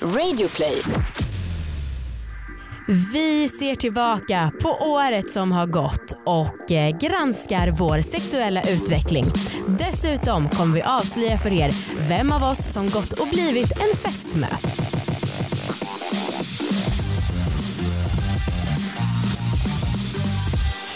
Radioplay. Vi ser tillbaka på året som har gått och eh, granskar vår sexuella utveckling. Dessutom kommer vi avslöja för er vem av oss som gått och blivit en fästmö.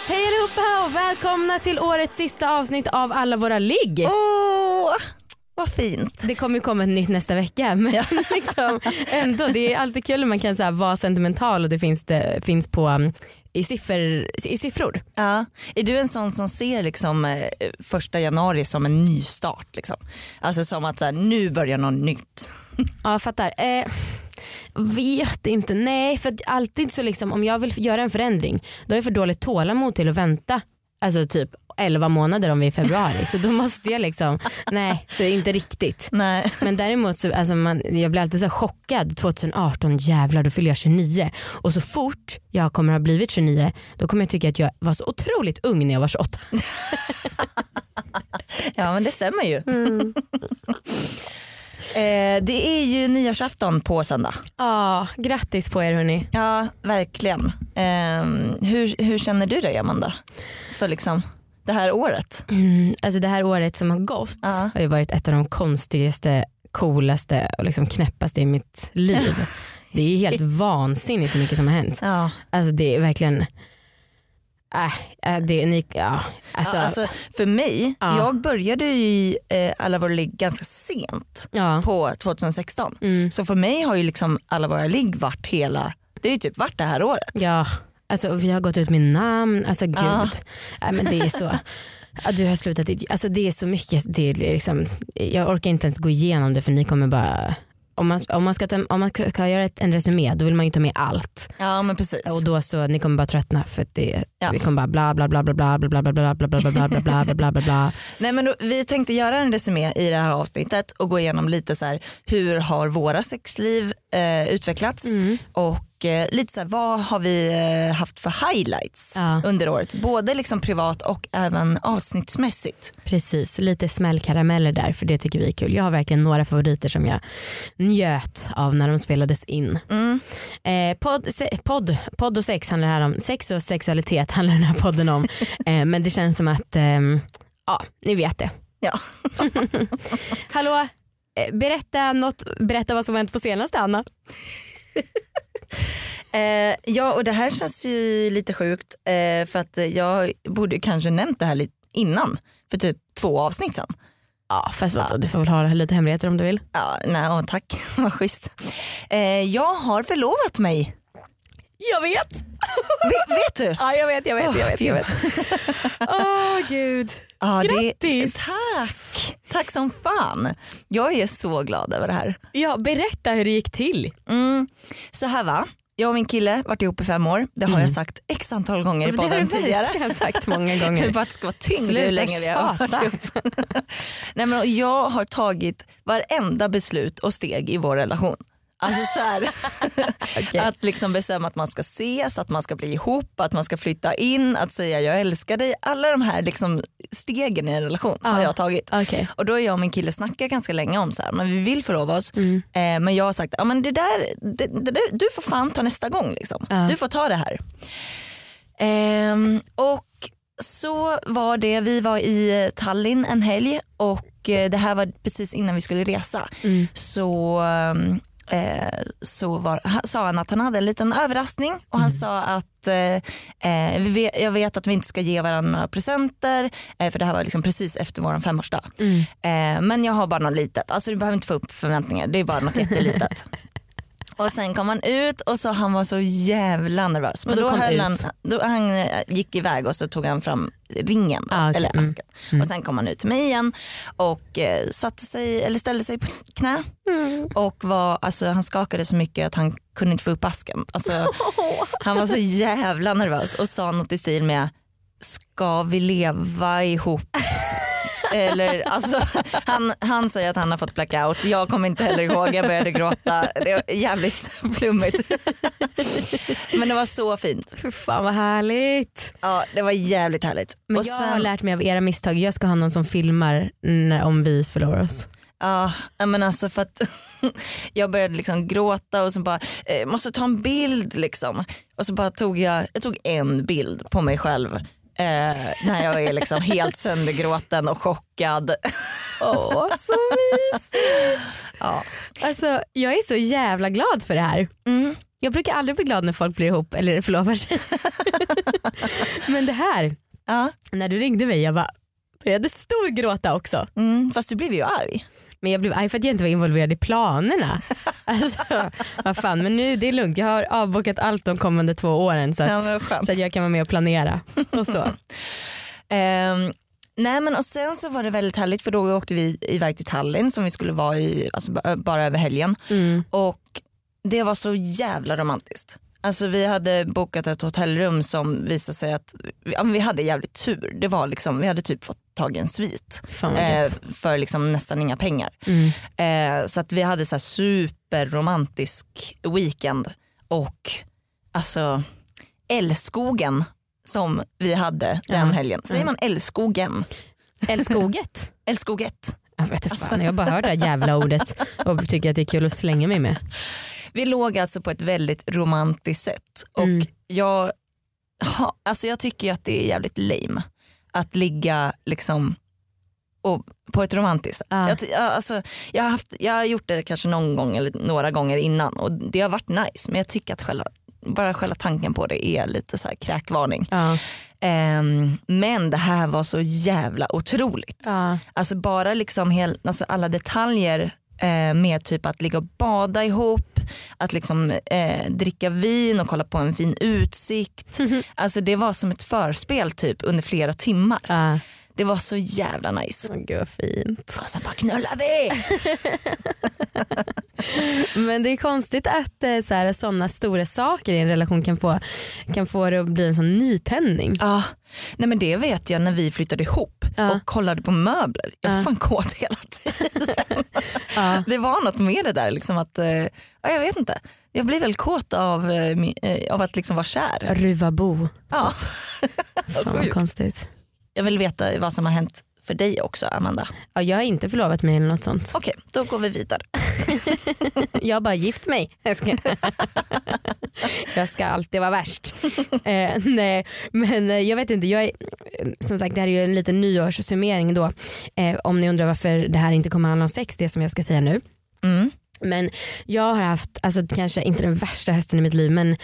Hej allihopa och välkomna till årets sista avsnitt av alla våra ligg. Åh, vad fint. Det kommer komma ett nytt nästa vecka men liksom, ändå, det är alltid kul när man kan så här, vara sentimental och det finns, det, finns på, um, i, siffer, i siffror. Ja. Är du en sån som ser liksom, eh, första januari som en ny start? Liksom? Alltså som att så här, nu börjar något nytt. Ja jag fattar. Eh, vet inte, nej för alltid så liksom om jag vill göra en förändring då har jag för dåligt tålamod till att vänta. Alltså typ 11 månader om vi är i februari så då måste jag liksom, nej så inte riktigt. Nej. Men däremot så, alltså man, jag blir alltid så chockad 2018 jävlar då fyller jag 29 och så fort jag kommer ha blivit 29 då kommer jag tycka att jag var så otroligt ung när jag var 28. Ja men det stämmer ju. eh, det är ju nyårsafton på söndag. Ja, grattis på er hörni. Ja verkligen. Eh, hur, hur känner du dig Amanda? För liksom det här året? Mm, alltså det här året som har gått Ja. har ju varit ett av de konstigaste, coolaste och liksom knäppaste i mitt liv. Det är helt vansinnigt hur mycket som har hänt. Ja. Alltså det är verkligen, äh, äh, det är ni, ja, alltså, ja, alltså, för mig, Ja. jag började ju i eh, Alla våra ligg ganska sent ja. på 2016. Mm, Så för mig har ju liksom Alla våra ligg varit hela, det är ju typ varit det här året. ja. Alltså, vi har gått ut med namn, alltså gud. Ja. Äh, men det är så. Du har slutat, alltså det är så mycket, det är liksom, jag orkar inte ens gå igenom det för ni kommer bara om man, om man, ska, ta, om man ska göra ett, en resumé då vill man ju ta med allt. Ja men precis. Och då så, ni kommer bara tröttna för att det, Ja. vi kommer bara bla bla bla bla bla bla bla bla bla bla bla bla bla bla bla bla bla bla. Nej, men då, vi tänkte göra en resumé i det här avsnittet och gå igenom lite så här, hur har våra sexliv eh, utvecklats Mm. och eh, lite så här, vad har vi eh, haft för highlights Ja. under året. Både liksom privat och även avsnittsmässigt. Precis, lite smällkarameller där för det tycker vi är kul. Jag har verkligen några favoriter som jag njöt av när de spelades in. Mm. Eh, podd, se, podd, podd och sex handlar här om, sex och sexualitet handlar den här podden om. Eh, men det känns som att, ehm, ja ni vet det. Ja. Hallå, eh, berätta, något, berätta vad som har hänt på senaste Anna. Eh, ja och det här känns ju lite sjukt eh, för att jag borde kanske nämnt det här lite innan för typ två avsnitt sedan. Ja fast vadå, du får väl ha lite hemligheter om du vill. Ja, nej, tack, vad schysst. Eh, jag har förlovat mig. Jag vet. Vet, vet du? Ja jag vet, jag vet, Åh, jag vet. Jag vet. Åh gud. Ja, Grattis! Det, tack! Tack som fan. Jag är så glad över det här. Ja, berätta hur det gick till. Mm. Så här va, jag och min kille varit ihop i fem år. Det har jag sagt x antal gånger i Det har podden tidigare. verkligen sagt många gånger. bara det ska vara tyngd Sluta hur länge vi har varit ihop. Nej, men, jag har tagit varenda beslut och steg i vår relation. Alltså så här, Okej. Att liksom bestämma att man ska ses, att man ska bli ihop, att man ska flytta in, att säga jag älskar dig. Alla de här liksom stegen i en relation har Ja. jag tagit. Okej. Och då har jag och min kille snackat ganska länge om så här, men vi vill förlova oss. Mm. Eh, men jag har sagt, ja, men det där, det, det, där- du får fan ta nästa gång. Liksom. Ja. Du får ta det här. Ehm, och så var det, vi var i Tallinn en helg och eh, det här var precis innan vi skulle resa. Mm. Så, eh, så var, sa han att han hade en liten överraskning och han sa att eh, eh, vi jag vet att vi inte ska ge varandra några presenter eh, för det här var liksom precis efter vår femårsdag. Mm. Eh, men jag har bara något litet, alltså du behöver inte få upp förväntningar, det är bara något jättelitet. Och sen kom han ut och så han var så jävla nervös. Men då kom höll ut? han, då han eh, gick iväg och så tog han fram ringen då, Ah, okej. eller Mm. asken. Och sen kom han ut till mig igen och eh, satte sig, eller ställde sig på knä Mm. och var, alltså, han skakade så mycket att han kunde inte få upp asken. Alltså, han var så jävla nervös och sa något i stil med ska vi leva ihop? Eller, alltså, han, han säger att han har fått blackout, jag kommer inte heller ihåg, jag började gråta. Det var jävligt flummigt. Men det var så fint. Fy fan vad härligt. Ja, det var jävligt härligt. Men Och jag sen- har lärt mig av era misstag. Jag ska ha någon som filmar när, om vi förlorar oss. Ja, men alltså för att jag började liksom gråta och så bara, eh, måste ta en bild liksom. Och så bara tog jag, jag tog en bild på mig själv eh, när jag är liksom helt söndergråten och chockad. Åh, så mysigt. Ja. Alltså, jag är så jävla glad för det här. Mm. Jag brukar aldrig bli glad när folk blir ihop eller förlovar sig. Men det här, Ja. när du ringde mig jag bara började storgråta också. Mm. Fast du blev ju arg. Men jag blev arg för att jag inte var involverad i planerna. Alltså, vad fan, men nu det är lugnt. Jag har avbokat allt de kommande två åren så att, Ja, så att jag kan vara med och planera. Och så. Ehm, nej men och sen så var det väldigt härligt för då åkte vi iväg till Tallinn som vi skulle vara i alltså, ba- bara över helgen. Mm. Och det var så jävla romantiskt. Alltså vi hade bokat ett hotellrum som visade sig att ja, vi hade jävligt tur. Det var liksom, vi hade typ fått tag i en svit eh, för liksom nästan inga pengar. Mm. Eh, så att vi hade så här superromantisk weekend och alltså älskogen som vi hade den Ja. helgen. Säger man älskogen? Älskoget. Älskoget. Jag vet inte fan, jag bara hört det här jävla ordet och tycker att det är kul att slänga mig med. Vi låg alltså på ett väldigt romantiskt sätt och Mm. jag, ha, alltså jag tycker att det är jävligt lame att ligga liksom och, på ett romantiskt sätt. Ja. Jag, alltså, jag, har haft, jag har gjort det kanske någon gång eller några gånger innan och det har varit nice men jag tycker att själva, bara själva tanken på det är lite så här kräkvarning. Ja. Ehm, men det här var så jävla otroligt. Ja. Alltså bara liksom hel, alltså alla detaljer eh, med typ att ligga och bada ihop, att liksom eh, dricka vin och kolla på en fin utsikt. Alltså det var som ett förspel typ under flera timmar. Ja. Det var så jävla nice. Åh, gud vad fint. Och sen bara knullar vi! Men det är konstigt att eh, sådana stora saker i en relation kan få, kan få det att bli en sån nytändning. Ja, nej men det vet jag när vi flyttade ihop Ja. och kollade på möbler. Jag Ja. fan kåt hela tiden. Ja. Det var något med det där liksom att, eh, ja, jag vet inte. Jag blir väl kåt av, eh, av att liksom vara kär. Ruvabo. Ja. Fan vad konstigt. Jag vill veta vad som har hänt för dig också Amanda. Ja, jag har inte förlovat mig eller något sånt. Okej, då går vi vidare. Jag har bara gift mig. Jag ska, jag ska alltid vara värst. Eh, nej, men eh, jag vet inte. Jag är, som sagt det här är ju en liten nyårssummering då. Eh, om ni undrar varför det här inte kommer handla om sex, det som jag ska säga nu. Mm. Men jag har haft, alltså kanske inte den värsta hösten i mitt liv men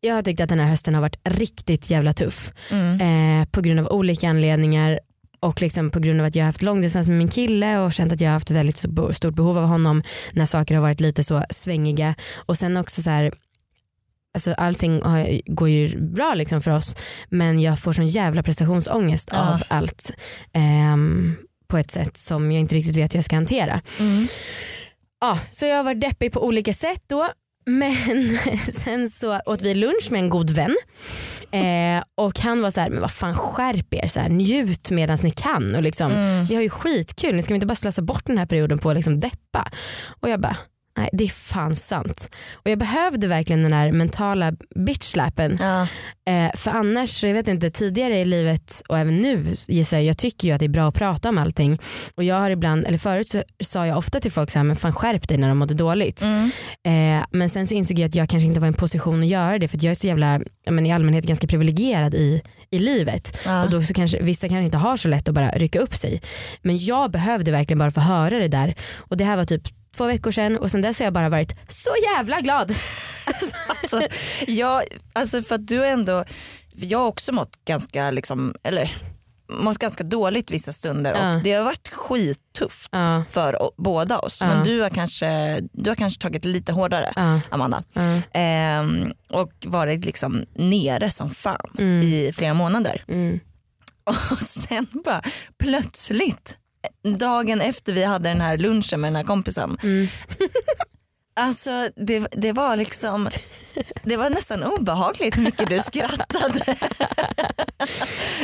jag har tyckt att den här hösten har varit riktigt jävla tuff. Mm. Eh, på grund av olika anledningar och liksom på grund av att jag har haft långdistans med min kille och känt att jag har haft väldigt stort behov av honom när saker har varit lite så svängiga. Och sen också så här Alltså allting går ju bra liksom för oss men jag får sån jävla prestationsångest Ja. av allt ehm, på ett sätt som jag inte riktigt vet hur jag ska hantera. Mm. Ja, så jag har varit deppig på olika sätt då. Men sen så åt vi lunch med en god vän eh, och han var så här, men vad fan skärp er, så här, njut medan ni kan. Och liksom, Mm. Vi har ju skitkul, ni ska vi inte bara slösa bort den här perioden på att liksom deppa. Och jag bara, nej det är fan sant. Och jag behövde verkligen den här mentala bitch-slappen. Ja. Eh, för annars, jag vet inte, tidigare i livet och även nu gissar jag, jag tycker ju att det är bra att prata om allting. Och jag har ibland, eller förut så sa jag ofta till folk så här, men fan skärp dig när de mådde dåligt. Mm. Eh, men sen så insåg jag att jag kanske inte var i en position att göra det för jag är så jävla, men i allmänhet ganska privilegierad i, i livet. Ja. Och då så kanske, vissa kanske inte har så lätt att bara rycka upp sig. Men jag behövde verkligen bara få höra det där. Och det här var typ två veckor sedan och sen dess har jag bara varit så jävla glad. Alltså, jag, alltså för att du ändå, jag har också mått ganska, liksom, eller, mått ganska dåligt vissa stunder och det har varit skittufft Ja, för båda oss. Ja. Men du har, kanske, du har kanske tagit lite hårdare Amanda. Ehm, och varit liksom nere som fan Mm. i flera månader. Mm. Och sen bara plötsligt dagen efter vi hade den här lunchen med den här kompisen. Mm. Alltså det, det var liksom, det var nästan obehagligt hur mycket du skrattade.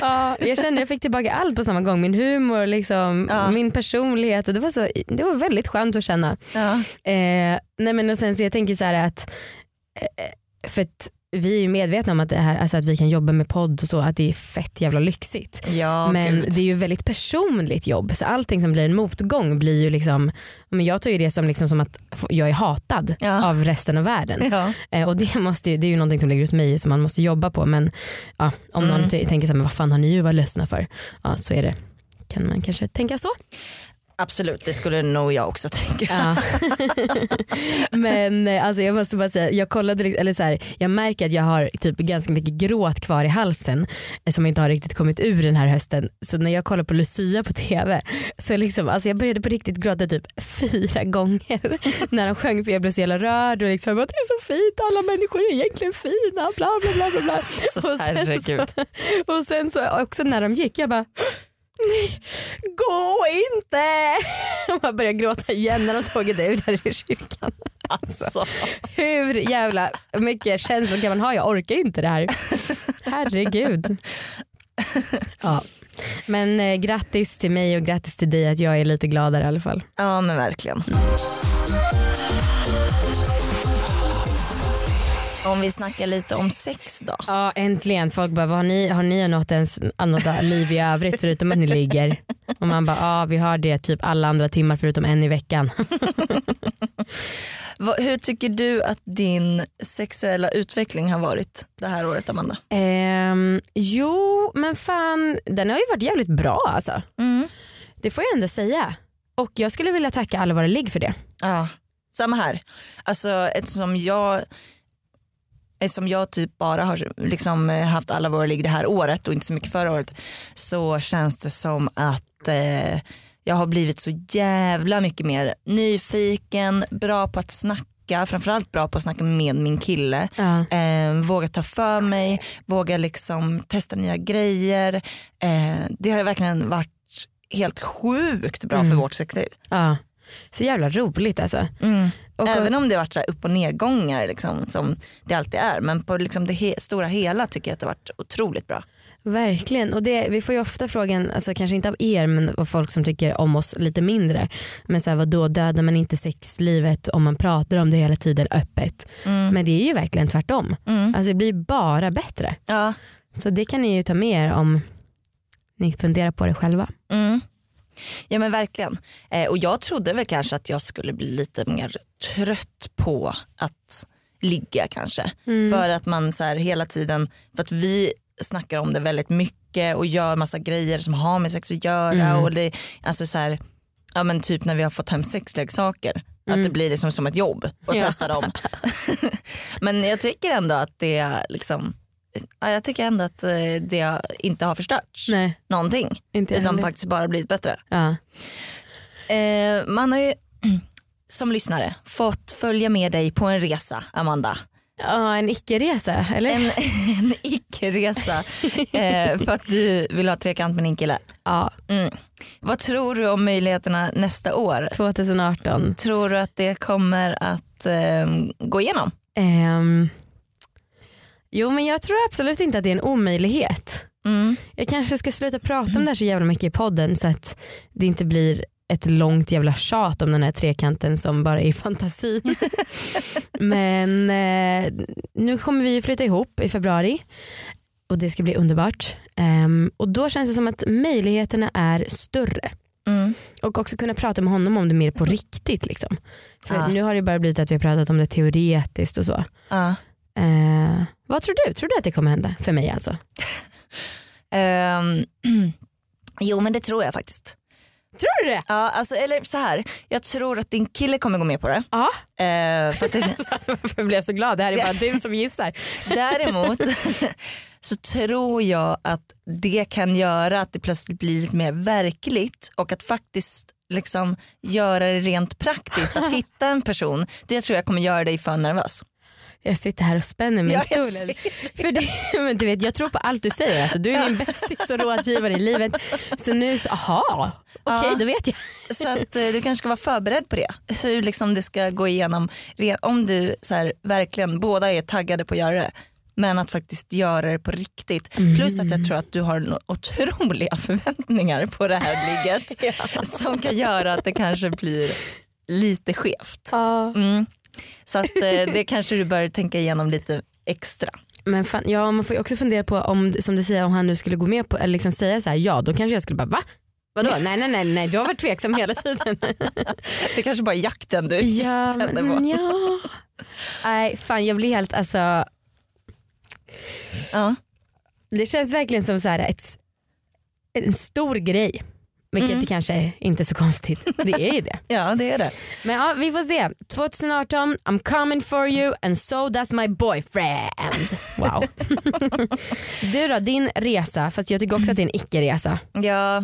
Ja, jag kände jag fick tillbaka allt på samma gång. Min humor, liksom, Ja. min personlighet. Det, var så, det var väldigt skönt att känna. Ja. Eh, nej men och sen så jag tänker så här att, eh, för att vi är ju medvetna om att, det här, alltså att vi kan jobba med podd och så, att det är fett jävla lyxigt. Ja, men gud. det är ju väldigt personligt jobb så allting som blir en motgång blir ju liksom, men jag tar ju det som, liksom som att jag är hatad Ja. av resten av världen. Ja. Eh, och det, måste ju, det är ju någonting som ligger hos mig som man måste jobba på men ja, om någon Mm. t- tänker så här, men vad fan har ni ju varit ledsna för? Ja så är det. Kan man kanske tänka så. Absolut, det skulle nog jag också tänka. Ja. Men eh, alltså jag måste bara säga, jag kollade, eller så här, jag märker att jag har typ ganska mycket gråt kvar i halsen eh, som inte har riktigt kommit ur den här hösten. Så när jag kollar på Lucia på TV så liksom, alltså jag började på riktigt gråta typ fyra gånger när de sjöng för jag blev så jävla rörd och liksom att det är så fint, alla människor är egentligen fina, bla bla bla. bla, bla. Så och, sen så, och sen så också när de gick, jag bara gå inte! Jag började gråta igen när de tagit ur där i kyrkan. Alltså. Hur jävla mycket känslor kan man ha? Jag orkar inte det här. Herregud. Ja. Men eh, grattis till mig och grattis till dig att jag är lite gladare i alla fall. Ja men verkligen. Om vi snackar lite om sex då. Ja äntligen. Folk bara, har ni, har ni något, ens, något liv i övrigt förutom att ni ligger? Och man bara, ja vi har det typ alla andra timmar förutom en i veckan. Hur tycker du att din sexuella utveckling har varit det här året Amanda? Ehm, jo men fan den har ju varit jävligt bra alltså. Mm. Det får jag ändå säga. Och jag skulle vilja tacka alla våra ligg för det. Ja, samma här. Alltså eftersom jag Eftersom jag typ bara har liksom eh, haft alla våra ligg det här året och inte så mycket förra året så känns det som att eh, jag har blivit så jävla mycket mer nyfiken, bra på att snacka, framförallt bra på att snacka med min kille. Ja. Eh, våga ta för mig, våga liksom testa nya grejer. Eh, det har verkligen varit helt sjukt bra för Mm. vårt sexliv. Ja. Så jävla roligt alltså. Mm. Och, Även om det varit så upp och nedgångar liksom, som det alltid är. Men på liksom det he- stora hela tycker jag att det har varit otroligt bra. Verkligen. Och det, vi får ju ofta frågan, alltså kanske inte av er men av folk som tycker om oss lite mindre. Men så här, vad då dödar man inte sexlivet om man pratar om det hela tiden öppet. Men det är ju verkligen tvärtom. Mm. Alltså det blir bara bättre. Ja. Så det kan ni ju ta med er om ni funderar på det själva. Mm. Ja men verkligen. Eh, och jag trodde väl kanske att jag skulle bli lite mer trött på att ligga kanske. För att man så här hela tiden, för att vi snackar om det väldigt mycket och gör massa grejer som har med sex att göra. Och det, alltså så här, ja men typ när vi har fått hem sexleksaker. Att det blir liksom som ett jobb att Ja. testa dem. men jag tycker ändå att det liksom, ja, jag tycker ändå att eh, det inte har förstörts Nej, någonting. inte Utan heller. faktiskt bara blivit bättre. Ja. Eh, man har ju som lyssnare fått följa med dig på en resa Amanda. ja, en icke-resa eller? En, en icke-resa eh, för att du vill ha trekant med din kille. Ja, Mm. Vad tror du om möjligheterna nästa år? 2018. Tror du att det kommer att eh, gå igenom? Ehm, jo men jag tror absolut inte att det är en omöjlighet. Mm. Jag kanske ska sluta prata om det här så jävla mycket i podden så att det inte blir ett långt jävla tjat om den här trekanten som bara är fantasin. Men eh, nu kommer vi ju flytta ihop i februari och det ska bli underbart. Ehm, och då känns det som att möjligheterna är större. Mm. Och också kunna prata med honom om det mer på riktigt. Liksom. För Ja. nu har det bara blivit att vi har pratat om det teoretiskt och så. Ja. Eh, vad tror du? Tror du att det kommer hända? För mig alltså. Ehm, jo men det tror jag faktiskt. Tror du det? Ja, alltså, eller så här, jag tror att din kille kommer gå med på det. Ja. Eh, för att det Varför blev jag så glad? Det här är bara du som gissar. Däremot så tror jag att det kan göra att det plötsligt blir lite mer verkligt och att faktiskt liksom göra det rent praktiskt. Att hitta en person, det tror jag kommer göra dig för nervös. Jag sitter här och spänner mig i Ja, stolen. För det, men du vet, jag tror på allt du säger. Alltså, du är min bästis och rådgivare i livet. Så nu, så, aha, okej Ja. då vet jag. Så att eh, du kanske ska vara förberedd på det. Hur liksom det ska gå igenom. Om du så här, verkligen båda är taggade på att göra det. Men att faktiskt göra det på riktigt. Plus att jag tror att du har otroliga förväntningar på det här ligget. Som kan göra att det kanske blir lite skevt. Ja. Mm. Så att eh, det kanske du bör tänka igenom lite extra. Men fan, ja, man får ju också fundera på om som du säger om han nu skulle gå med på eller liksom säga så här ja då kanske jag skulle bara va? Vadå? Nej nej nej nej du har varit tveksam hela tiden. Det kanske bara är jakten du ja, tänder men, på. ja. Nej fan jag blir helt alltså Ja. det känns verkligen som så här ett, en stor grej. Vilket Mm. kanske är inte så konstigt. Det är ju det. ja det är det. Men ja, vi får se. 2018, I'm coming for you and so does my boyfriend. Wow. du då, din resa, fast jag tycker också att det är en icke-resa. Ja,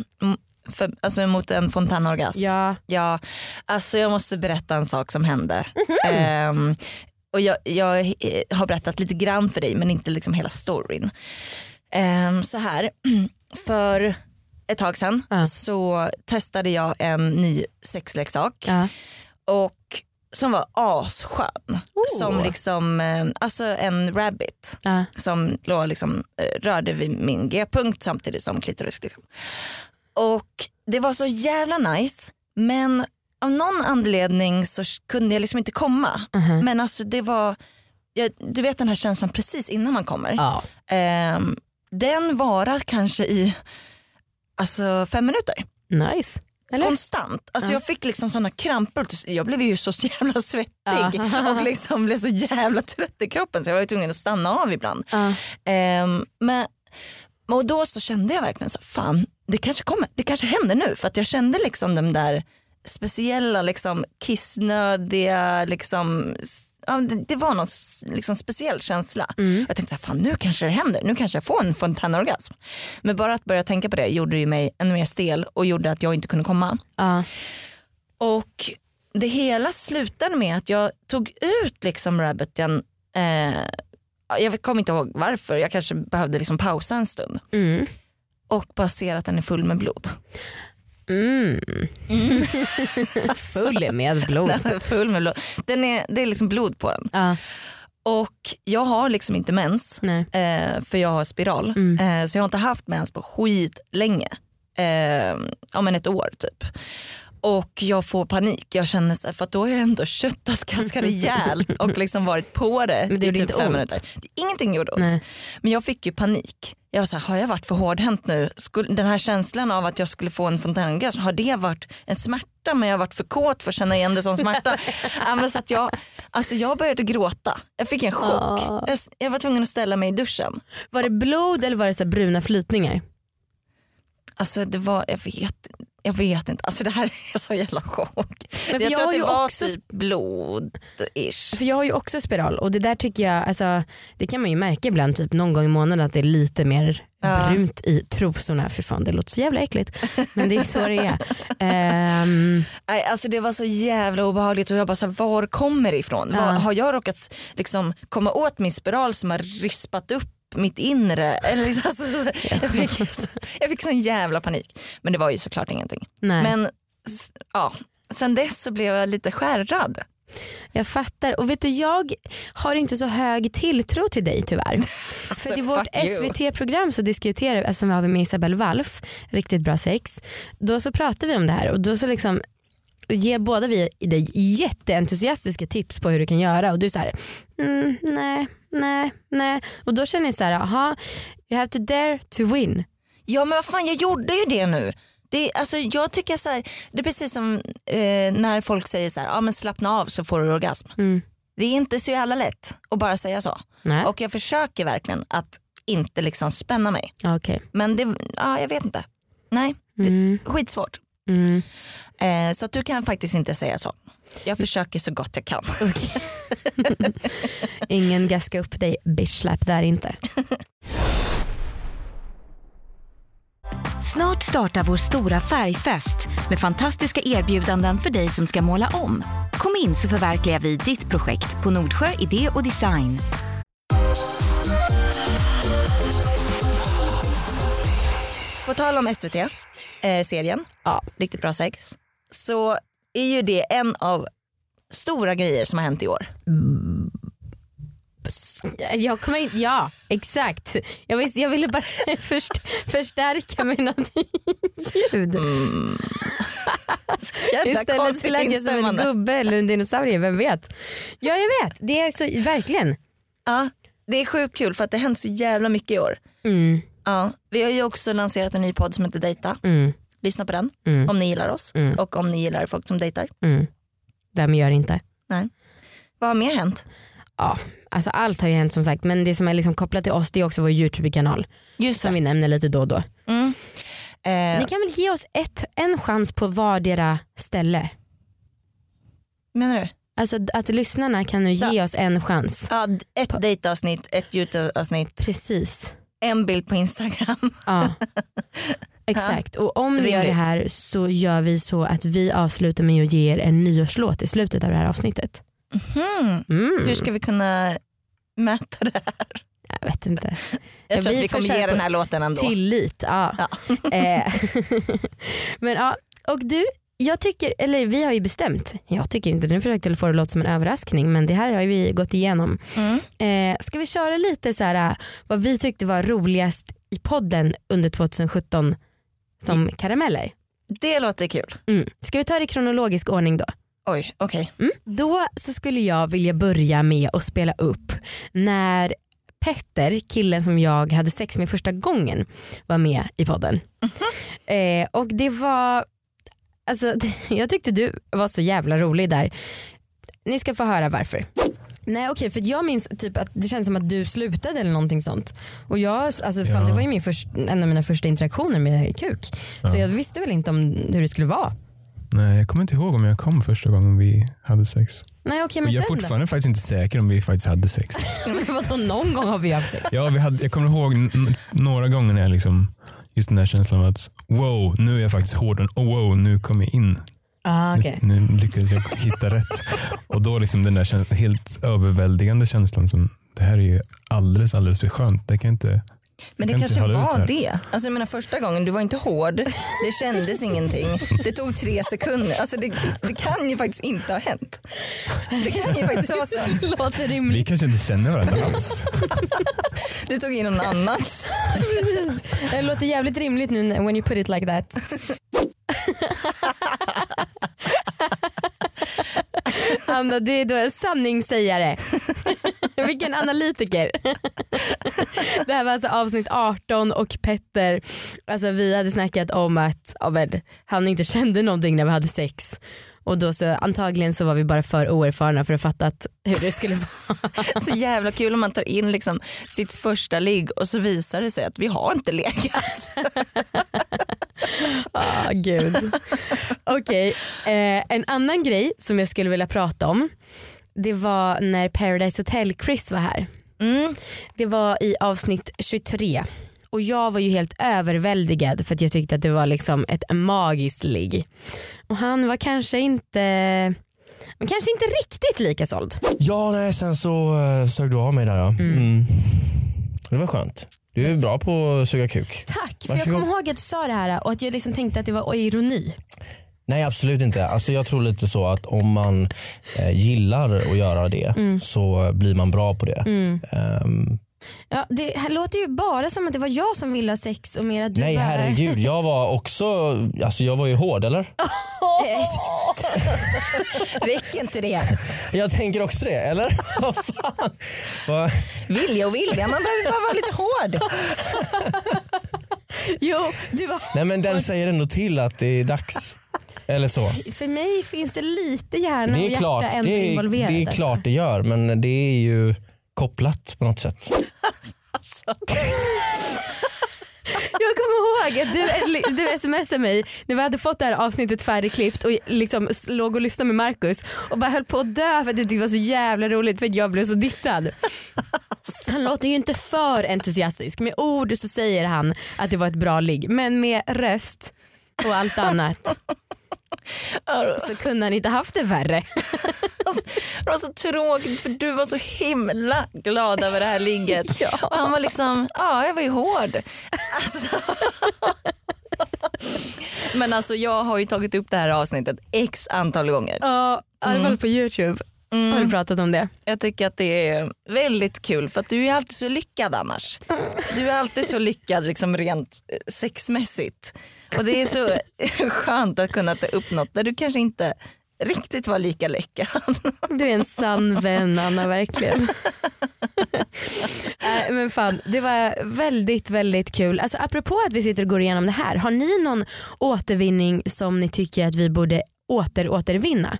för, alltså mot en fontänorgasm. Ja, Ja, alltså jag måste berätta en sak som hände. Mhm. Ehm, och jag, jag eh, har berättat lite grann för dig men inte liksom hela storyn. Ehm, så här, för ett tag sedan Ja. så testade jag en ny sexleksak ja. och som var asskön. Oh. Som liksom, eh, alltså en rabbit ja. som låg liksom, eh, rörde vid min g-punkt samtidigt som klitoris. Liksom. Och det var så jävla nice men av någon anledning så kunde jag liksom inte komma. Mhm. Men alltså det var, jag, du vet den här känslan precis innan man kommer. Ehm, den varar kanske i alltså, fem minuter. Nice. Eller? Konstant. Alltså Ja. jag fick liksom såna kramper. Jag blev ju så jävla svettig Ja. och liksom blev så jävla trött i kroppen så jag var ju tvungen att stanna av ibland. Ja. Ehm, men, och då så kände jag verkligen så fan det kanske kommer, det kanske händer nu för att jag kände liksom de där speciella liksom kissnödiga liksom Ja, det, det var någon liksom speciell känsla. Mm. Jag tänkte så här, fan nu kanske det händer, nu kanske jag får en fontänorgasm. Men bara att börja tänka på det gjorde ju mig ännu mer stel och gjorde att jag inte kunde komma. Ja. Och det hela slutade med att jag tog ut liksom rabbiten, eh, jag kommer inte ihåg varför, jag kanske behövde liksom pausa en stund Mm. och bara ser att den är full med blod. Mm. Full med blod. Den är full med blod. Den är, det är liksom blod på den. Ja. Och jag har liksom inte mens eh, för jag har spiral. Mm. Eh, så jag har inte haft mens på skit länge. Eh, ja men ett år typ. Och jag får panik. Jag känner så här, för då har jag ändå köttat ganska rejält och liksom varit på det Men det i gjorde typ inte fem ont? minuter. Ingenting gjorde ont. Nej. Men jag fick ju panik. Jag var så här, har jag varit för hårdhänt nu? Skulle, den här känslan av att jag skulle få en fontänorgasm, har det varit en smärta men jag har varit för kåt för att känna igen det som smärta? ja, så att jag, alltså jag började gråta. Jag fick en chock. Ah. Jag, jag var tvungen att ställa mig i duschen. Var det blod eller var det så bruna flytningar? Alltså det var, jag vet, jag vet inte. Alltså det här är så jävla chock. Men för jag jag tror har att det var också typ blod-ish. För jag har ju också spiral och det där tycker jag, alltså, det kan man ju märka ibland typ någon gång i månaden att det är lite mer Ja. brunt i trosorna. För fan det låter så jävla äckligt men det är så det är. Ehm, Nej, alltså det var så jävla obehagligt och jag bara så här, var kommer det ifrån? Ja. Var, har jag råkat liksom, komma åt min spiral som har rispat upp mitt inre? Eller liksom, alltså, jag, fick, så, jag fick sån jävla panik. Men det var ju såklart ingenting. nej. Men ja, sen dess så blev jag lite skärrad. Jag fattar och vet du jag har inte så hög tilltro till dig tyvärr. För i vårt Alltså. SVT-program så diskuterar vi, som vi har med Isabelle Walf, riktigt bra sex. Då så pratar vi om det här och då så liksom ger båda vi dig jätteentusiastiska tips på hur du kan göra och du här, mm, nej, nej, nej. Och då känner jag så här, aha, you have to dare to win. Ja men vad fan jag gjorde ju det nu. Det, alltså, jag tycker så här, det är precis som eh, när folk säger så här, ja, men slappna av så får du orgasm. Mm. Det är inte så jävla lätt att bara säga så. Nej. Och jag försöker verkligen att inte liksom spänna mig. Okej. Men det, ja, jag vet inte. Nej, Mm. skitsvårt. Mm. Eh, så att du kan faktiskt inte säga så. Jag försöker så gott jag kan. Ingen gaska upp dig bitch där inte. Snart startar vår stora färgfest med fantastiska erbjudanden för dig som ska måla om. Kom in så förverkligar vi ditt projekt på Nordsjö Idé och Design. På tal om SVT, eh, serien, Ja. Riktigt bra sex, så är ju det en av stora grejer som har hänt i år. Jag kommer in, ja exakt. Jag, vis, jag ville bara först, förstärka något ljud. Jävla Istället så lät jag som en gubbe eller en dinosaurie, vem vet. Ja jag vet, det är så verkligen. Ja, det är sjukt kul för att det har hänt så jävla mycket i år. Mm, Ja, vi har ju också lanserat en ny podd som heter Dejta. mm, Lyssna på den mm, om ni gillar oss Mm. och om ni gillar folk som dejtar. mm. Vem gör inte? Vad har mer hänt? Ja, alltså allt har ju hänt som sagt men det som är liksom kopplat till oss det är också vår YouTube-kanal Just som vi nämner lite då och då. Mm. Ni Eh, kan väl ge oss ett, en chans på vardera ställe? menar du? Alltså att lyssnarna kan nu ge Ja. oss en chans. Ja, ett dejtavsnitt, ett YouTube-avsnitt, Precis. En bild på Instagram. Ja. Exakt och om ni gör det här så gör vi så att vi avslutar med att ge er en nyårslåt i slutet av det här avsnittet. Mhm. Mm. Hur ska vi kunna mäta det här? Jag vet inte. Jag tror vi att vi kommer ge den här låten ändå. Tillit, ja. Ja. Eh, Men ja, och du, jag tycker, eller vi har ju bestämt, jag tycker inte, nu försökte jag få det att låta som en överraskning men det här har vi gått igenom. Mm. Eh, ska vi köra lite så här vad vi tyckte var roligast i podden under 2017 som karameller? Det låter kul. Mm. Ska vi ta det i kronologisk ordning då? Oj, okej. Mm. Då så skulle jag vilja börja med att spela upp när Petter, killen som jag hade sex med första gången, var med i podden. Eh, och det var, alltså, jag tyckte du var så jävla rolig där. Ni ska få höra varför. Nej okej för jag minns typ att det kändes som att du slutade eller någonting sånt. Och jag, alltså, fan, Ja. det var ju min först, en av mina första interaktioner med kuk. Så Ja. jag visste väl inte om hur det skulle vara. Nej, jag kommer inte ihåg om jag kom första gången vi hade sex. Nej Och men jag är då? fortfarande faktiskt inte säker om vi faktiskt hade sex. Vadå, någon gång har vi haft sex. Ja, vi hade, jag kommer ihåg några gånger när jag liksom, just den där känslan av att wow, nu är jag faktiskt hård och wow, nu kom jag in. Ah, okay. Nu, nu lyckades jag hitta rätt. Och då liksom den där helt överväldigande känslan som det här är ju alldeles, alldeles för skönt. Det kan jag inte, Men det kanske var det. Alltså jag menar första gången, du var inte hård, det kändes ingenting. Det tog tre sekunder. Alltså det, det kan ju faktiskt inte ha hänt. Det kan ju faktiskt vara så. Låter vi rimligt. kanske inte känner varandra alls. Det tog in någon annat. Det låter jävligt rimligt nu when you put it like that. Anna du är då en sanningssägare. Vilken analytiker. Det här var alltså avsnitt 18 och Petter, alltså vi hade snackat om att men, han inte kände någonting när vi hade sex. Och då så antagligen så var vi bara för oerfarna för att fatta att hur det skulle vara. Så jävla kul om man tar in liksom sitt första ligg och så visar det sig att vi har inte legat. Ah, gud. Okej, eh, en annan grej som jag skulle vilja prata om det var när Paradise Hotel Chris var här. Mm. Det var i avsnitt 23 och jag var ju helt överväldigad för att jag tyckte att det var liksom ett magiskt ligg. Och han var kanske inte men kanske inte riktigt lika såld. Ja, nej, sen så uh, sög du av mig där ja. Mm. Det var skönt. Du är bra på att suga kuk. Tack, för jag kommer ihåg att du sa det här och att jag liksom tänkte att det var ironi. Nej absolut inte. Alltså, jag tror lite så att om man eh, gillar att göra det så blir man bra på det. Ehm, Ja, det här låter ju bara som att det var jag som ville ha sex och mer att du nej bara... herregud, jag var också, alltså jag var ju hård eller? Räcker inte det? Jag tänker också det, eller? Vad fan? Vilja och vilja, man behöver bara vara lite hård. Jo, du var... Nej men den säger ändå till att det är dags. Eller så. För mig finns det lite hjärna och Det är, hjärta klart, ändå det, är, involverat. det är alltså. klart det gör men det är ju kopplat på något sätt. Jag kommer ihåg att du, du smsade mig när vi hade fått det här avsnittet färdigklippt och liksom låg och lyssnade med Markus och bara höll på att dö för att du tyckte det var så jävla roligt för att jag blev så dissad. Han låter ju inte för entusiastisk. Med ord så säger han att det var ett bra ligg men med röst och allt annat så kunde han inte haft det värre. Det var så tråkigt för du var så himla glad över det här ligget. Och han var liksom, ja jag var ju hård. Alltså. Men alltså jag har ju tagit upp det här avsnittet x antal gånger. Ja, i alla fall på youtube har du pratat om det. Jag tycker att det är väldigt kul för att du är alltid så lyckad annars. Du är alltid så lyckad liksom rent sexmässigt. Och det är så skönt att kunna ta upp något där du kanske inte riktigt var lika lyckad. Du är en sann vän Anna verkligen. Nej, men fan, det var väldigt väldigt kul. Alltså, apropå att vi sitter och går igenom det här, har ni någon återvinning som ni tycker att vi borde åter återvinna?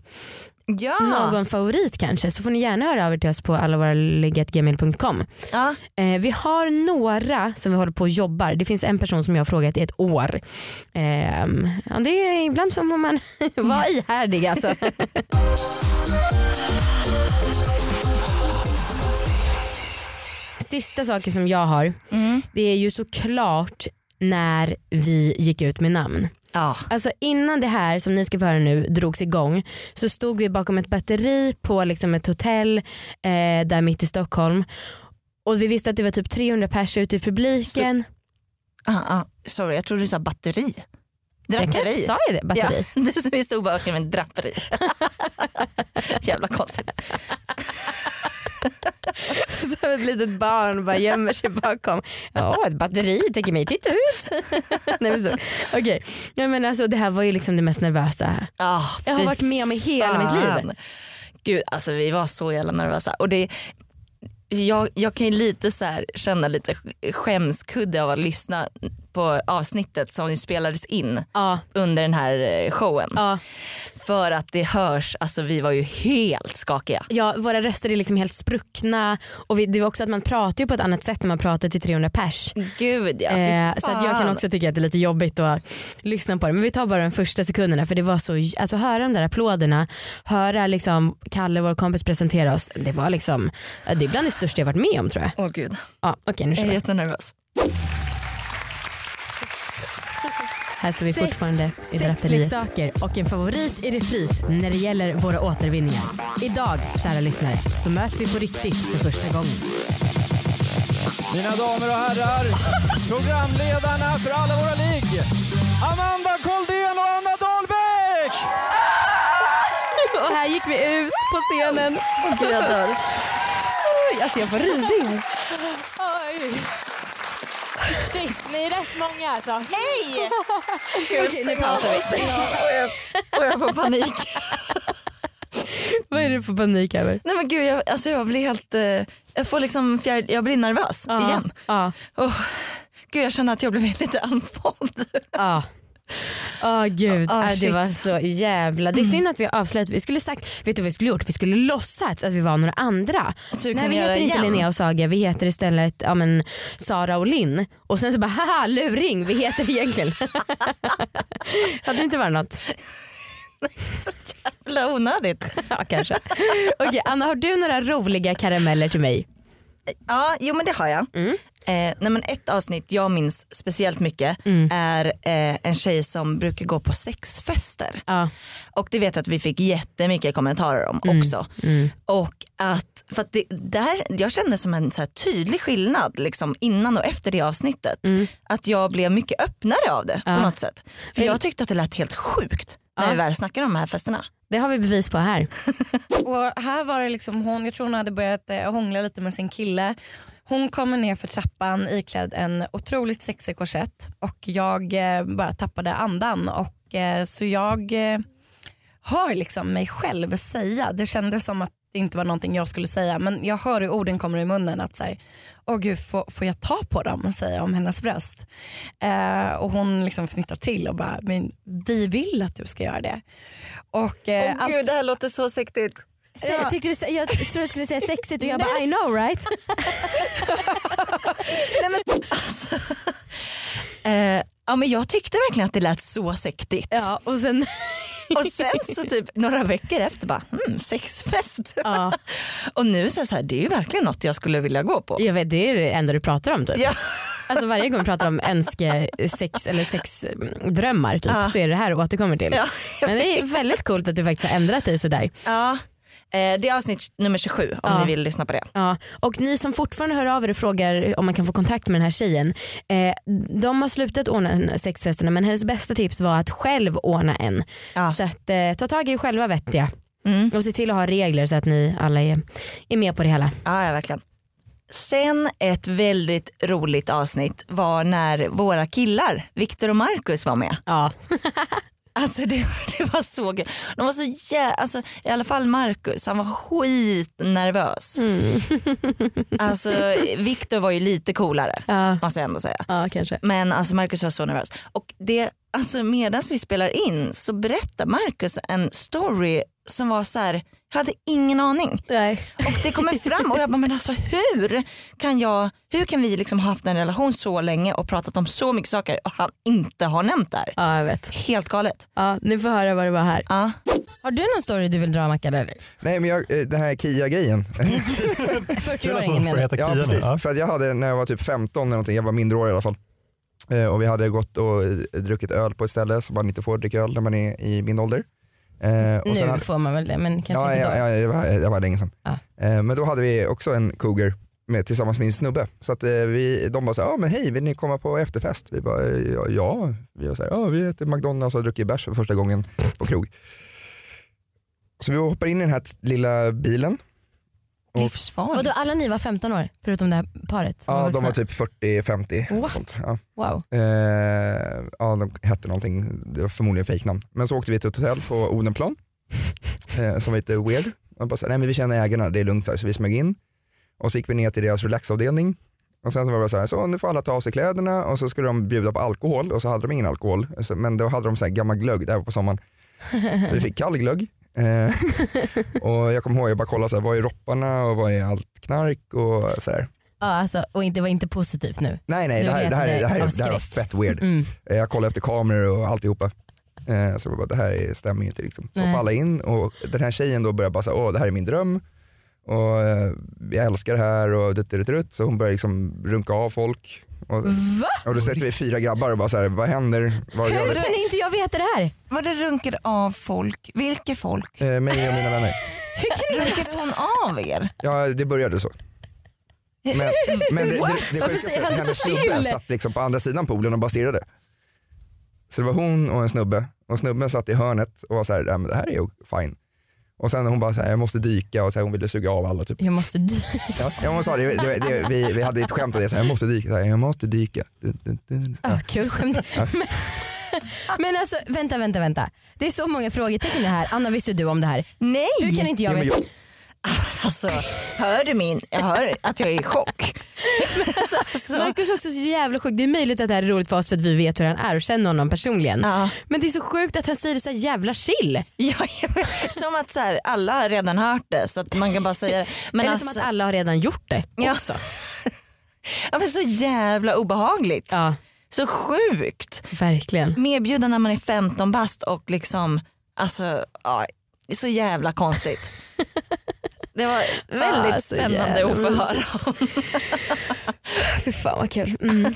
Ja. Någon favorit kanske så får ni gärna höra av er till oss på allavåraligg.gmail.com. ja. Eh, vi har några som vi håller på och jobbar. Det finns en person som jag har frågat i ett år. Ehm, ja, det är ibland får man vara ihärdig alltså. Sista saken som jag har Mm. det är ju såklart när vi gick ut med namn. Ja. Alltså innan det här som ni ska få höra nu drogs igång så stod vi bakom ett batteri på liksom ett hotell eh, där mitt i Stockholm och vi visste att det var typ 300 pers ute i publiken. Ah, ah. Sorry jag trodde du sa batteri. Jag Draperi. sa jag det? Batteri? Ja, vi stod bakom en draperi. Jävla konstigt. Som ett litet barn bara gömmer sig bakom. Ja ett batteri, tänker mig titta ut. Nej, men så. Okej. Ja, men alltså, det här var ju liksom det mest nervösa Ah, jag har varit med om i hela mitt fan. liv. Gud alltså vi var så jävla nervösa. Och det, jag, jag kan ju lite så här känna lite skämskudde av att lyssna på avsnittet som spelades in Ja, under den här eh, showen. ja. För att det hörs, alltså vi var ju helt skakiga. Ja, våra röster är liksom helt spruckna och vi, det var också att man pratar ju på ett annat sätt när man pratar till 300 pers. Gud ja, Eh, så att jag kan också tycka att det är lite jobbigt att lyssna på det. Men vi tar bara de första sekunderna för det var så, alltså höra de där applåderna, höra liksom Kalle vår kompis presentera oss. Det var liksom, det är bland det största jag varit med om tror jag. Åh gud, Ja, Okej nu kör jag är vi. jättenervös. Här står vi fortfarande i draperiet. Sexleksaker och en favorit i repris när det gäller våra återvinningar. Idag, kära lyssnare, så möts vi på riktigt för första gången. Mina damer och herrar, programledarna för alla våra ligg. Amanda Koldén och Anna Dahlbäck! Och här gick vi ut på scenen. Åh gud jag dör. Alltså jag får rysningar. Shit, ni är rätt många alltså. Hej! Okej, nu pausar vi. Och jag får panik. Vad är det för panik över? Nej men gud jag, alltså jag blir helt, eh, jag får liksom fjär, jag blir nervös igen. Ja. Oh, gud jag känner att jag blev lite andfådd. Ja. Åh gud, Ah, Ah, det var så jävla... Det är synd att vi avslöjat, vi skulle sagt, vet du vad vi skulle gjort? Vi skulle låtsats att vi var några andra. Så du Nej vi heter inte igen. Linnea och Saga, vi heter istället ja, men, Sara och Linn. Och sen så bara haha luring, vi heter egentligen. Hade det inte varit något? Jävla onödigt. Ja kanske. Okej Anna har du några roliga karameller till mig? Ja, jo men det har jag. Mm. Eh, nej, men ett avsnitt jag minns speciellt mycket Mm. är eh, en tjej som brukar gå på sexfester. Ja. Och det vet jag att vi fick jättemycket kommentarer om Mm. också. Och att, för att det, där, jag kände som en så här tydlig skillnad liksom, innan och efter det avsnittet. Att jag blev mycket öppnare av det Mm. Ja. på något sätt. För jag tyckte att det lät helt sjukt när Ja. vi väl snackade om de här festerna. Det har vi bevis på här. Och här var det liksom hon, jag tror hon hade börjat eh, hångla lite med sin kille. Hon kommer ner för trappan iklädd en otroligt sexig korsett och jag eh, bara tappade andan och eh, så jag eh, hör liksom mig själv säga, det kändes som att det inte var någonting jag skulle säga men jag hör hur orden kommer i munnen att så här, åh gud får, får jag ta på dem säger jag om hennes bröst. Eh, och hon liksom fnittrar till och bara, men vi vill att du ska göra det. Och, eh, allt- Gud det här låter så sektigt. Jag, tyckte du, jag tror jag skulle säga sexigt och jag bara I know right? Alltså, eh, ja, men jag tyckte verkligen att det lät så sektigt. Ja och sen Och sen så typ några veckor efter bara, hmm, sexfest. Ja. Och nu så är det så här, det är ju verkligen något jag skulle vilja gå på. Jag vet, det är det enda du pratar om typ. Ja. Alltså varje gång vi pratar om önskesex eller sexdrömmar typ, Ja. så är det här du återkommer till. Ja, Men det är väldigt coolt att du faktiskt har ändrat dig sådär. Ja. Eh, det är avsnitt nummer 27 om Ja. ni vill lyssna på det. Ja. Och ni som fortfarande hör av er och frågar om man kan få kontakt med den här tjejen. Eh, de har slutat ordna sexfesterna men hennes bästa tips var att själv ordna en. Ja. Så att, eh, ta tag i det själva vettiga. Mm. Och se till att ha regler så att ni alla är, är med på det hela. Ja, ja verkligen. Sen ett väldigt roligt avsnitt var när våra killar Viktor och Marcus var med. Ja. Alltså det, det var så kul. De var så jä... alltså, I alla fall Marcus, han var skitnervös. Mm. Alltså Viktor var ju lite coolare Ja, måste jag ändå säga. ja kanske. Men alltså Marcus var så nervös. Och det, alltså medan vi spelar in så berättar Marcus en story som var så här, jag hade ingen aning. Nej. Och det kommer fram och jag bara men alltså hur kan, jag, hur kan vi liksom ha haft en relation så länge och pratat om så mycket saker och han inte har nämnt det här. Ja jag vet. Helt galet. Ja, ni får höra vad det var här. Ja. Har du någon story du vill dra Mackan eller? Nej men jag, eh, den här Kia-grejen. 40-åringen menar heta ja precis, för att jag hade när jag var typ 15 eller någonting, jag var mindreårig i alla fall. Eh, och vi hade gått och druckit öl på ett ställe som man inte får dricka öl när man är i min ålder. Eh, och Nu hade, får man väl det men kanske ja, inte då. ja, ja, det, var, det var länge sedan. Ja. Eh, men då hade vi också en cougar med, tillsammans med min snubbe. Så att, eh, vi, de bara så här, ja men hej vill ni komma på efterfest? Vi bara, ja, ja. Vi var så här, ja vi äter McDonalds och har druckit bärs för första gången på krog. Så vi hoppar in i den här lilla bilen. Och- Livsfarligt. Vadå alla ni var 15 år förutom det här paret? Ja de var typ 40-50. What? Ja. Wow. Eh, ja, de hette någonting, det var förmodligen fejknamn. Men så åkte vi till ett hotell på Odenplan eh, som var lite weird. Och bara så, nej men vi känner ägarna, det är lugnt. Så, här. så vi smög in och så gick vi ner till deras relaxavdelning. Och sen så var det så här, så nu får alla ta av sig kläderna och så skulle de bjuda på alkohol och så hade de ingen alkohol. Men då hade de så här gammal glögg, det här var på sommaren. Så vi fick kall glögg. Eh, och jag kommer ihåg, jag bara kollade så här, vad är ropparna och vad är allt knark och så här. Ja, alltså, och inte, var inte positivt nu. Nej nej det här, det här, det här, det här var fett weird. Mm. Eh, Jag kollade efter kameror och alltihopa. Eh, Så jag bara, det här är- stämmer ju inte. Liksom. Så hoppade alla in och den här tjejen då började bara säga, åh det här är min dröm. Och eh, jag älskar det här och dutt, dutt, dutt. Så hon började liksom runka av folk. Och, Va? och då sätter vi fyra grabbar och bara så här, vad händer? Vad gör Hur du? kan inte jag veta det här? Var det runkade av folk? Vilka folk? Eh, mig och mina vänner. Runkade hon av er? Ja det började så. Men, men det, det, det sjukaste hennes snubbe satt liksom på andra sidan poolen och bara stirrade. Så det var hon och en snubbe och snubben satt i hörnet och var så här, "Nej, men det här är ju fine. Och sen hon bara så här, jag måste dyka och så här, hon ville suga av alla typ. Jag måste dy- Ja, ja, hon sa det, det, det, vi, vi hade ett skämt om det, så här, jag måste dyka, så här, jag måste dyka. Du, du, du. Ah, Ja. kul skämt. Men, men alltså vänta, vänta, vänta. Det är så många frågetecken det här. Anna visste du om det här? Nej! Hur kan inte jag Ja, veta? jag, Alltså, hör du min? Jag hör att jag är i chock. Alltså, alltså, Marcus är också så jävla sjuk. Det är möjligt att det här är roligt för oss för att vi vet hur han är och känner honom personligen. ja. Men det är så sjukt att han säger det så jävla chill. Ja, som att så här, alla har redan hört det så att man kan bara säga det. Men Eller alltså, som att alla har redan gjort det också. ja, men så jävla obehagligt. Ja, Så sjukt. verkligen. Medbjuden när man är 15 bast och liksom, alltså, ja, så jävla konstigt. Det var väldigt Ah, spännande att få höra om. Fy fan vad kul. Mm.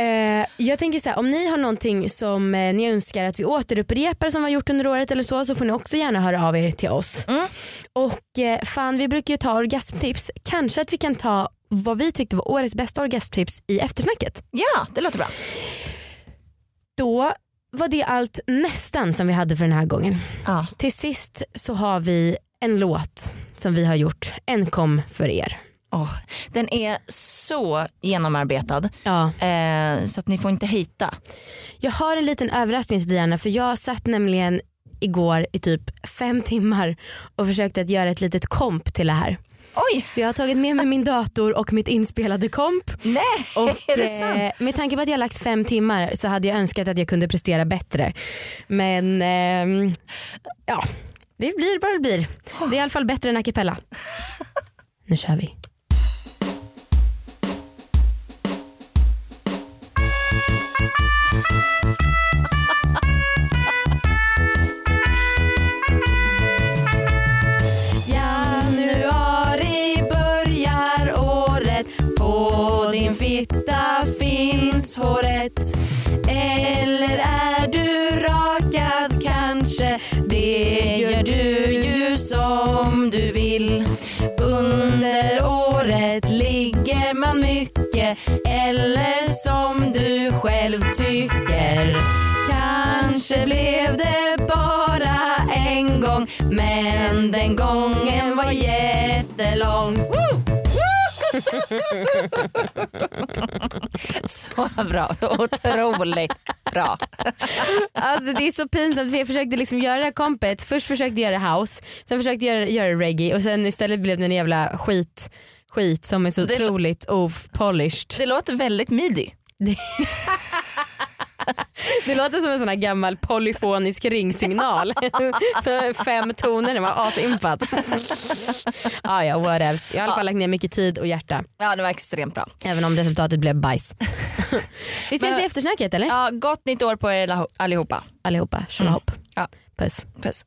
Eh, jag tänker så här, om ni har någonting som eh, ni önskar att vi återupprepar som vi har gjort under året eller så så får ni också gärna höra av er till oss. Mm. Och eh, fan vi brukar ju ta orgasmtips. Kanske att vi kan ta vad vi tyckte var årets bästa orgasmtips i eftersnacket. Ja, det låter bra. Då var det allt nästan som vi hade för den här gången. Ja. Till sist så har vi en låt som vi har gjort enkom för er. Åh, den är så genomarbetad Ja. eh, så att ni får inte hita. Jag har en liten överraskning till Diana för jag satt nämligen igår i typ fem timmar och försökte att göra ett litet komp till det här. Oj, Så jag har tagit med mig min dator och mitt inspelade komp. nej Och är det sant? eh, med tanke på att jag har lagt fem timmar så hade jag önskat att jag kunde prestera bättre. Men ehm, ja, det blir vad det blir. Det är i alla fall bättre än a cappella. Nu kör vi. Januari börjar året På din fitta finns håret du vill Under året ligger man mycket Eller som du själv tycker Kanske blev det bara en gång men den gången var jättelång. Woo! Så bra, så otroligt bra. Alltså det är så pinsamt för jag försökte liksom göra det här kompet. Först försökte jag göra house, sen försökte jag göra, göra reggae och sen istället blev det en jävla skit, skit som är så Det- otroligt opolished. Det låter väldigt midi. Det låter som en sån här gammal polyfonisk ringsignal. så fem toner, det var asimpat. ah, ja, whatevs. Jag har i alla fall lagt ner mycket tid och hjärta. Ja det var extremt bra. Även om resultatet blev bajs. Vi ses Men- i eftersnacket eller? Ja, gott nytt år på er allihopa. Allihopa, tjolahopp. Ja. Puss. Puss.